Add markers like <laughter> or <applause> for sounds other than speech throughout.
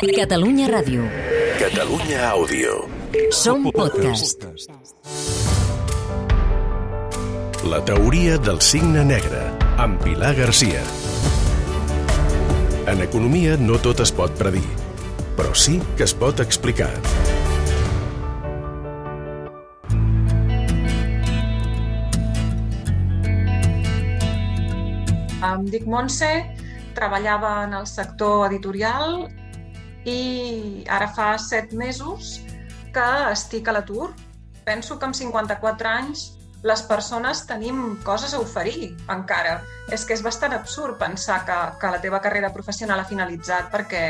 Catalunya Ràdio. Catalunya Àudio. Som podcast. La teoria del signe negre, amb Pilar Garcia. En economia no tot es pot predir, però sí que es pot explicar. Em dic Montse, treballava en el sector editorial i ara fa set mesos que estic a l'atur. Penso que amb 54 anys les persones tenim coses a oferir encara. És que és bastant absurd pensar que, que la teva carrera professional ha finalitzat perquè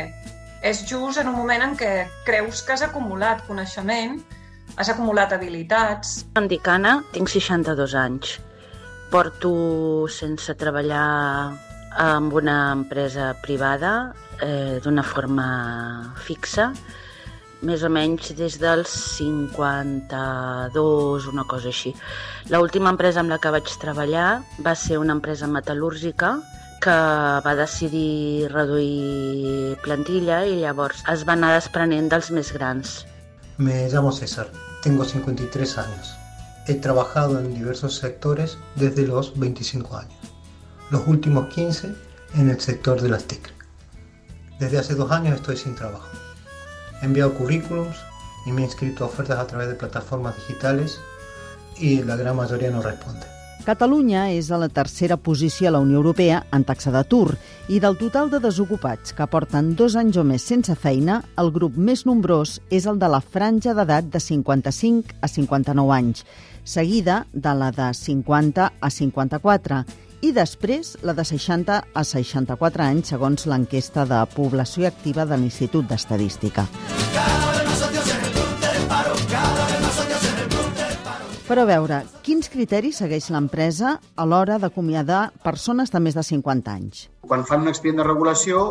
és just en un moment en què creus que has acumulat coneixement, has acumulat habilitats. Em dic Anna, tinc 62 anys. Porto sense treballar amb una empresa privada eh, d'una forma fixa, més o menys des dels 52, una cosa així. L'última empresa amb la que vaig treballar va ser una empresa metal·lúrgica que va decidir reduir plantilla i llavors es va anar desprenent dels més grans. Me llamo César, tengo 53 años. He trabajado en diversos sectores desde los 25 años, los últimos 15 en el sector de las TIC. Desde hace dos años estoy sin trabajo. He enviado currículums y me he inscrito a ofertas a través de plataformas digitales y la gran mayoría no responde. Catalunya és a la tercera posició a la Unió Europea en taxa d'atur i del total de desocupats que porten dos anys o més sense feina, el grup més nombrós és el de la franja d'edat de 55 a 59 anys, seguida de la de 50 a 54 i després la de 60 a 64 anys, segons l'enquesta de població activa de l'Institut d'Estadística. Però a veure, quins criteris segueix l'empresa a l'hora d'acomiadar persones de més de 50 anys? Quan fan un expedient de regulació,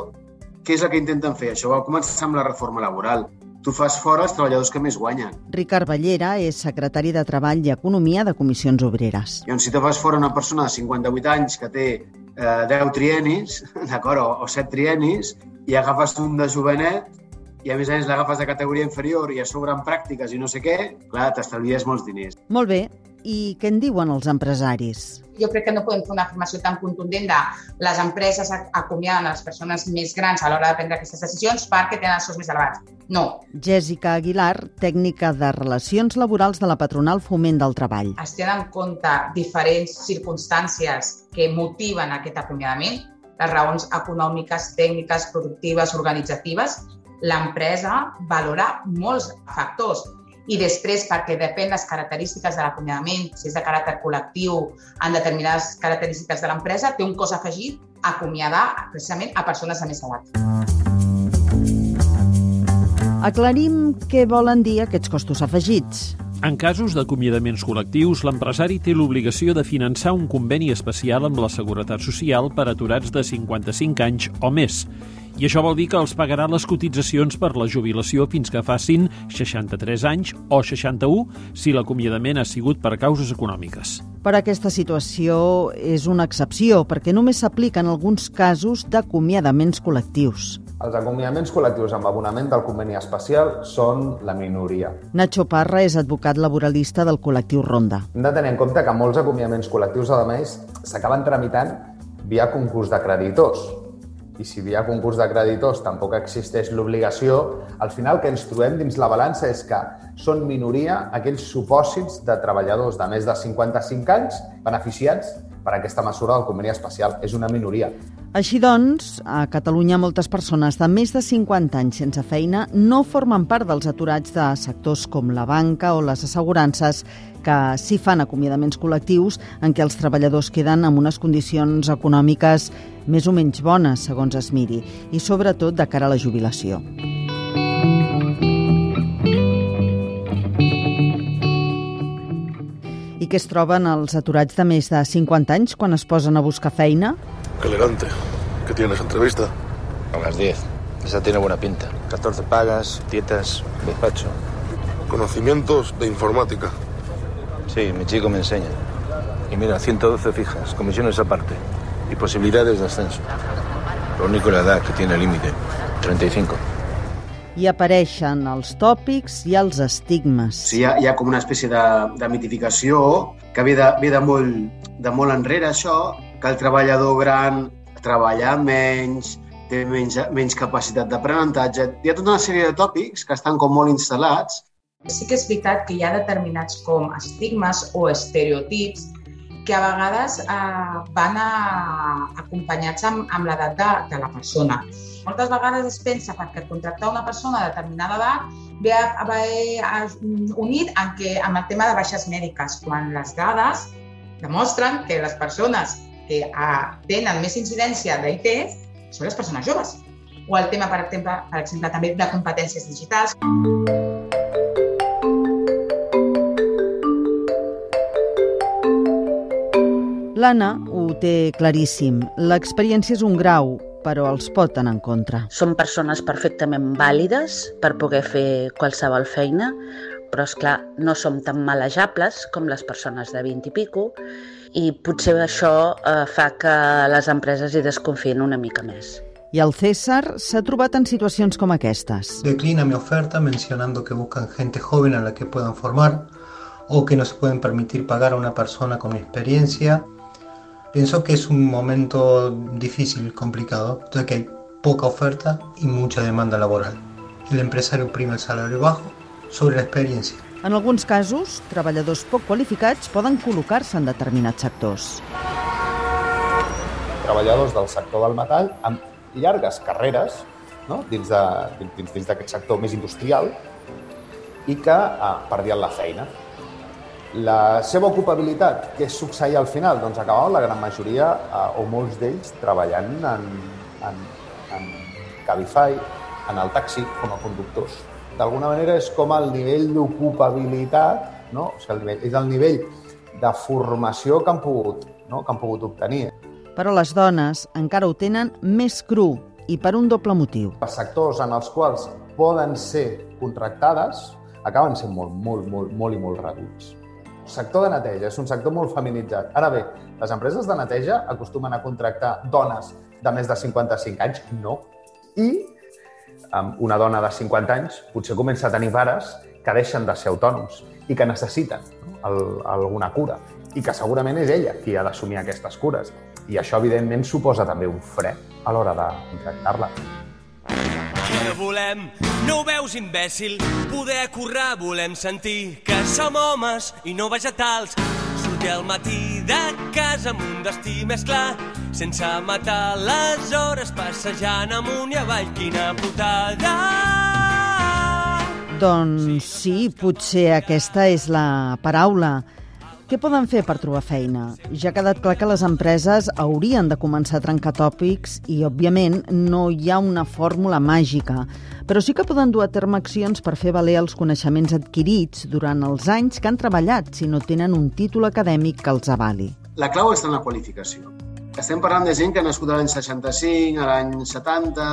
què és el que intenten fer? Això va començar amb la reforma laboral. Tu fas fora els treballadors que més guanyen. Ricard Ballera és secretari de Treball i Economia de Comissions Obreres. Llavors, si te fas fora una persona de 58 anys que té eh, 10 trienis, <laughs> d'acord, o, o 7 trienis, i agafes un de jovenet, i a més a més l'agafes de categoria inferior i a sobre en pràctiques i no sé què, clar, t'estalvies molts diners. Molt bé, i què en diuen els empresaris? Jo crec que no podem fer una afirmació tan contundent de les empreses acomiaden les persones més grans a l'hora de prendre aquestes decisions perquè tenen els sous més elevats. No. Jessica Aguilar, tècnica de Relacions Laborals de la Patronal Foment del Treball. Es tenen en compte diferents circumstàncies que motiven aquest acomiadament, les raons econòmiques, tècniques, productives, organitzatives, l'empresa valora molts factors i després, perquè depèn les característiques de l'acomiadament, si és de caràcter col·lectiu, en determinades característiques de l'empresa, té un cos afegit a acomiadar precisament a persones de més edat. Aclarim què volen dir aquests costos afegits. En casos d'acomiadaments col·lectius, l'empresari té l'obligació de finançar un conveni especial amb la Seguretat Social per aturats de 55 anys o més. I això vol dir que els pagarà les cotitzacions per la jubilació fins que facin 63 anys o 61 si l'acomiadament ha sigut per causes econòmiques. Però aquesta situació és una excepció perquè només s'aplica en alguns casos d'acomiadaments col·lectius. Els acomiadaments col·lectius amb abonament del conveni especial són la minoria. Nacho Parra és advocat laboralista del col·lectiu Ronda. Hem de tenir en compte que molts acomiadaments col·lectius, a més, s'acaben tramitant via concurs de creditors. I si via concurs de creditors tampoc existeix l'obligació, al final que ens trobem dins la balança és que són minoria aquells supòsits de treballadors de més de 55 anys beneficiats per aquesta mesura del conveni especial. És una minoria. Així doncs, a Catalunya moltes persones de més de 50 anys sense feina no formen part dels aturats de sectors com la banca o les assegurances que sí fan acomiadaments col·lectius en què els treballadors queden amb unes condicions econòmiques més o menys bones, segons es miri, i sobretot de cara a la jubilació. I què es troben els aturats de més de 50 anys quan es posen a buscar feina? Elegante. ¿Qué tienes? ¿Entrevista? A las 10. Esa tiene buena pinta. 14 pagas, dietas, despacho. Conocimientos de informática. Sí, mi chico me enseña. Y mira, 112 fijas, comisiones aparte. Y posibilidades de ascenso. Lo único la edad que tiene límite. 35. I apareixen els tòpics i els estigmes. Sigui, hi ha, hi ha com una espècie de, de mitificació que ve de, ve de, molt, de molt enrere, això, que el treballador gran treballa menys, té menys, menys capacitat d'aprenentatge. Hi ha tota una sèrie de tòpics que estan com molt instal·lats. Sí que és veritat que hi ha determinats com estigmes o estereotips que a vegades eh, van a, acompanyats amb, amb l'edat de, de la persona. Moltes vegades es pensa perquè contractar una persona de determinada edat ve a, a, a, unit amb, que, amb el tema de baixes mèdiques, quan les dades demostren que les persones que a, tenen més incidència d'IT són les persones joves. O el tema, per exemple, per exemple també de competències digitals. L'Anna ho té claríssim. L'experiència és un grau, però els pot anar en contra. Són persones perfectament vàlides per poder fer qualsevol feina, però és clar, no som tan malejables com les persones de 20 i pico i potser això eh, fa que les empreses hi desconfien una mica més. I el César s'ha trobat en situacions com aquestes. Declina mi oferta mencionando que buscan gente joven a la que puedan formar o que no se pueden permitir pagar a una persona con experiencia. Pienso que es un momento difícil, complicado, ya que hay poca oferta y mucha demanda laboral. El empresario prima el salario bajo sobre la experiencia. En alguns casos, treballadors poc qualificats poden col·locar-se en determinats sectors. Treballadors del sector del metall amb llargues carreres no? dins d'aquest dins, dins sector més industrial i que ah, perdien la feina. La seva ocupabilitat, què succeïa al final? Doncs acabaven la gran majoria, eh, o molts d'ells, treballant en, en, en Cabify, en el taxi, com a conductors d'alguna manera és com el nivell d'ocupabilitat, no? o sigui, el nivell, és el nivell de formació que han pogut, no? que han pogut obtenir. Però les dones encara ho tenen més cru i per un doble motiu. Els sectors en els quals poden ser contractades acaben sent molt, molt, molt, molt i molt reduïts. Sector de neteja és un sector molt feminitzat. Ara bé, les empreses de neteja acostumen a contractar dones de més de 55 anys? No. I una dona de 50 anys potser comença a tenir pares que deixen de ser autònoms i que necessiten no? el, alguna cura i que segurament és ella qui ha d'assumir aquestes cures. I això, evidentment, suposa també un fre a l'hora de contractar-la. Volem, no ho veus, imbècil? Poder currar, volem sentir que som homes i no vegetals sortir al matí de casa amb un destí més clar, sense matar les hores passejant amunt i avall. Quina putada! Doncs sí, potser aquesta és la paraula. Què poden fer per trobar feina? Ja ha quedat clar que les empreses haurien de començar a trencar tòpics i, òbviament, no hi ha una fórmula màgica, però sí que poden dur a terme accions per fer valer els coneixements adquirits durant els anys que han treballat si no tenen un títol acadèmic que els avali. La clau està en la qualificació. Estem parlant de gent que ha nascut a l'any 65, a l'any 70,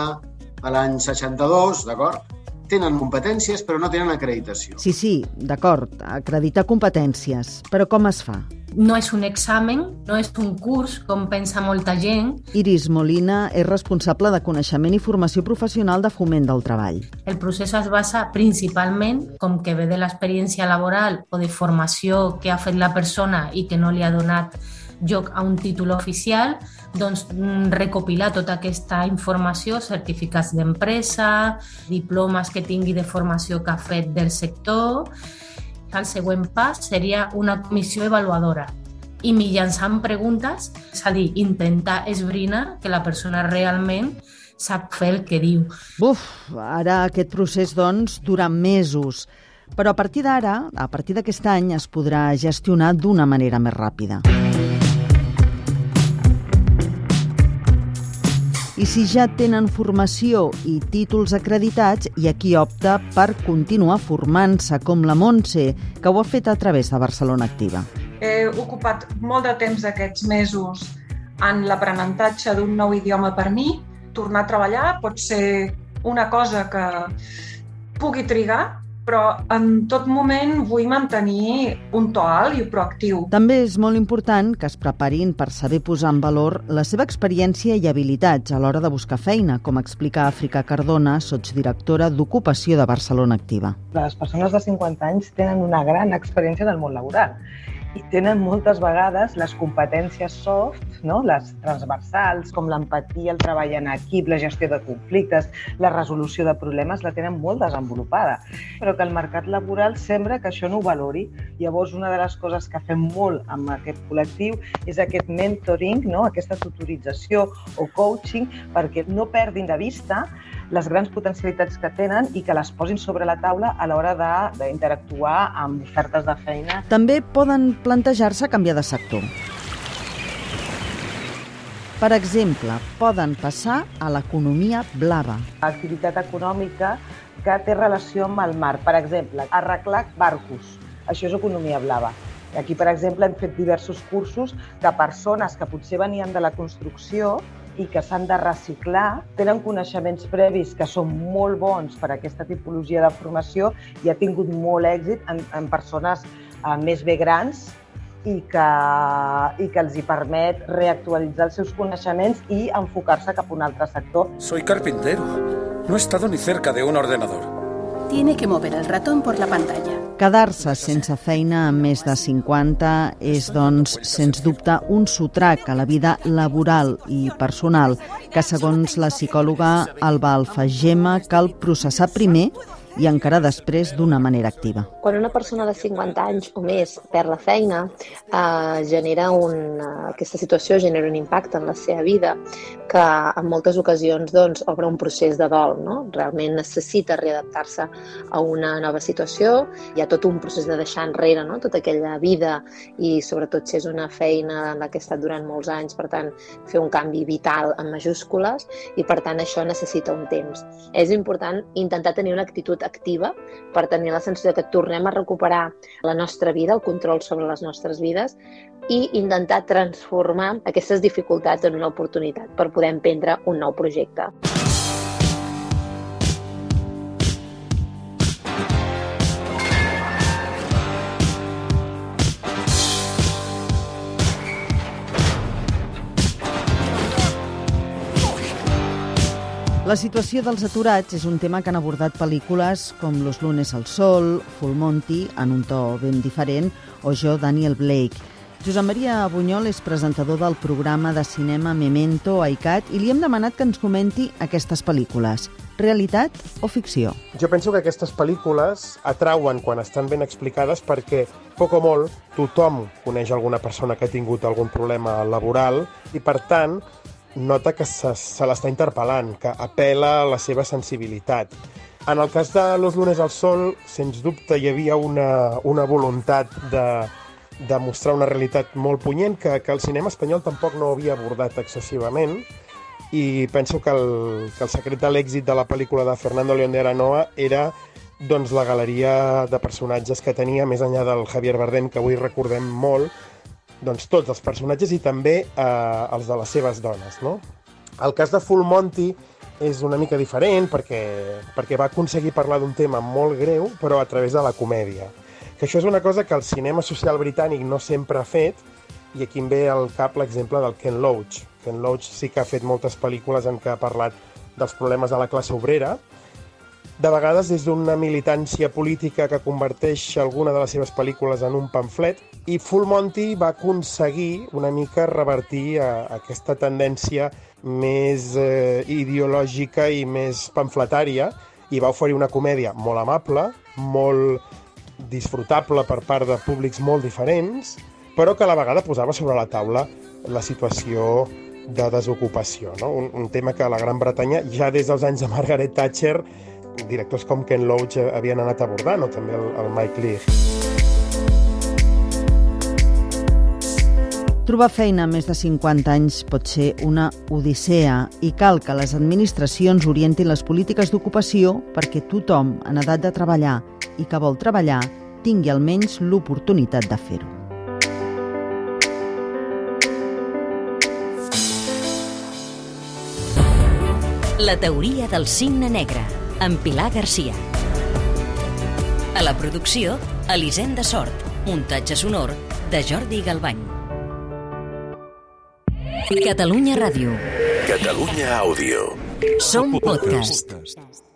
a l'any 62, d'acord? Tenen competències però no tenen acreditació. Sí, sí, d'acord, acreditar competències. Però com es fa? No és un examen, no és un curs, com pensa molta gent. Iris Molina és responsable de coneixement i formació professional de foment del treball. El procés es basa principalment, com que ve de l'experiència laboral o de formació que ha fet la persona i que no li ha donat lloc a un títol oficial, doncs mm, recopilar tota aquesta informació, certificats d'empresa, diplomes que tingui de formació que ha fet del sector. El següent pas seria una comissió avaluadora i mitjançant preguntes, és a dir, intentar esbrinar que la persona realment sap fer el que diu. Buf, ara aquest procés, doncs, dura mesos. Però a partir d'ara, a partir d'aquest any, es podrà gestionar d'una manera més ràpida. I si ja tenen formació i títols acreditats, hi ha qui opta per continuar formant-se, com la Montse, que ho ha fet a través de Barcelona Activa. He ocupat molt de temps aquests mesos en l'aprenentatge d'un nou idioma per mi. Tornar a treballar pot ser una cosa que pugui trigar, però en tot moment vull mantenir un to alt i proactiu. També és molt important que es preparin per saber posar en valor la seva experiència i habilitats a l'hora de buscar feina, com explica Àfrica Cardona, sotsdirectora d'Ocupació de Barcelona Activa. Les persones de 50 anys tenen una gran experiència en el món laboral i tenen moltes vegades les competències soft, no? les transversals, com l'empatia, el treball en equip, la gestió de conflictes, la resolució de problemes, la tenen molt desenvolupada. Però que el mercat laboral sembla que això no ho valori. Llavors, una de les coses que fem molt amb aquest col·lectiu és aquest mentoring, no? aquesta tutorització o coaching, perquè no perdin de vista les grans potencialitats que tenen i que les posin sobre la taula a l'hora d'interactuar amb ofertes de feina. També poden plantejar-se canviar de sector. Per exemple, poden passar a l'economia blava. Activitat econòmica que té relació amb el mar. Per exemple, arreglar barcos. Això és economia blava. Aquí, per exemple, hem fet diversos cursos que persones que potser venien de la construcció i que s'han de reciclar, tenen coneixements previs que són molt bons per a aquesta tipologia de formació i ha tingut molt èxit en, en persones eh, més bé grans i que, i que els hi permet reactualitzar els seus coneixements i enfocar-se cap a un altre sector. Soy carpintero. No he estado ni cerca de un ordenador. Tiene que mover el ratón por la pantalla. Quedar-se sense feina amb més de 50 és, doncs, sens dubte, un sotrac a la vida laboral i personal que, segons la psicòloga Alba Alfagema, cal processar primer i encara després d'una manera activa. Quan una persona de 50 anys o més perd la feina, eh, genera un, aquesta situació genera un impacte en la seva vida que en moltes ocasions doncs, obre un procés de dol. No? Realment necessita readaptar-se a una nova situació. Hi ha tot un procés de deixar enrere no? tota aquella vida i sobretot si és una feina en la que ha estat durant molts anys, per tant, fer un canvi vital en majúscules i per tant això necessita un temps. És important intentar tenir una actitud activa per tenir la sensació que tornem a recuperar la nostra vida, el control sobre les nostres vides i intentar transformar aquestes dificultats en una oportunitat per poder emprendre un nou projecte. La situació dels aturats és un tema que han abordat pel·lícules com Los lunes al sol, Full Monty, en un to ben diferent, o jo, Daniel Blake. Josep Maria Bunyol és presentador del programa de cinema Memento a ICAT i li hem demanat que ens comenti aquestes pel·lícules. Realitat o ficció? Jo penso que aquestes pel·lícules atrauen quan estan ben explicades perquè, poc o molt, tothom coneix alguna persona que ha tingut algun problema laboral i, per tant, nota que se, se l'està interpel·lant, que apela a la seva sensibilitat. En el cas de Los lunes al sol, sens dubte hi havia una, una voluntat de, de mostrar una realitat molt punyent que, que el cinema espanyol tampoc no havia abordat excessivament i penso que el, que el secret de l'èxit de la pel·lícula de Fernando León de Aranoa era doncs, la galeria de personatges que tenia, més enllà del Javier Bardem, que avui recordem molt, doncs, tots els personatges i també eh, els de les seves dones. No? El cas de Full Monty és una mica diferent perquè, perquè va aconseguir parlar d'un tema molt greu però a través de la comèdia. Que això és una cosa que el cinema social britànic no sempre ha fet i aquí em ve al cap l'exemple del Ken Loach. Ken Loach sí que ha fet moltes pel·lícules en què ha parlat dels problemes de la classe obrera, de vegades des d'una militància política que converteix alguna de les seves pel·lícules en un pamflet, i Full Monty va aconseguir una mica revertir a, a aquesta tendència més eh, ideològica i més pamfletària i va oferir una comèdia molt amable, molt disfrutable per part de públics molt diferents, però que a la vegada posava sobre la taula la situació de desocupació, no? un, un tema que a la Gran Bretanya ja des dels anys de Margaret Thatcher directors com Ken Loach havien anat abordant, o també el, el Mike Leigh. Trobar feina a més de 50 anys pot ser una odissea i cal que les administracions orientin les polítiques d'ocupació perquè tothom en edat de treballar i que vol treballar tingui almenys l'oportunitat de fer-ho. La teoria del cigne negre, amb Pilar Garcia. A la producció, Elisenda Sort. Muntatge sonor de Jordi Galbany. Catalunya Ràdio. Catalunya Àudio. Som podcast.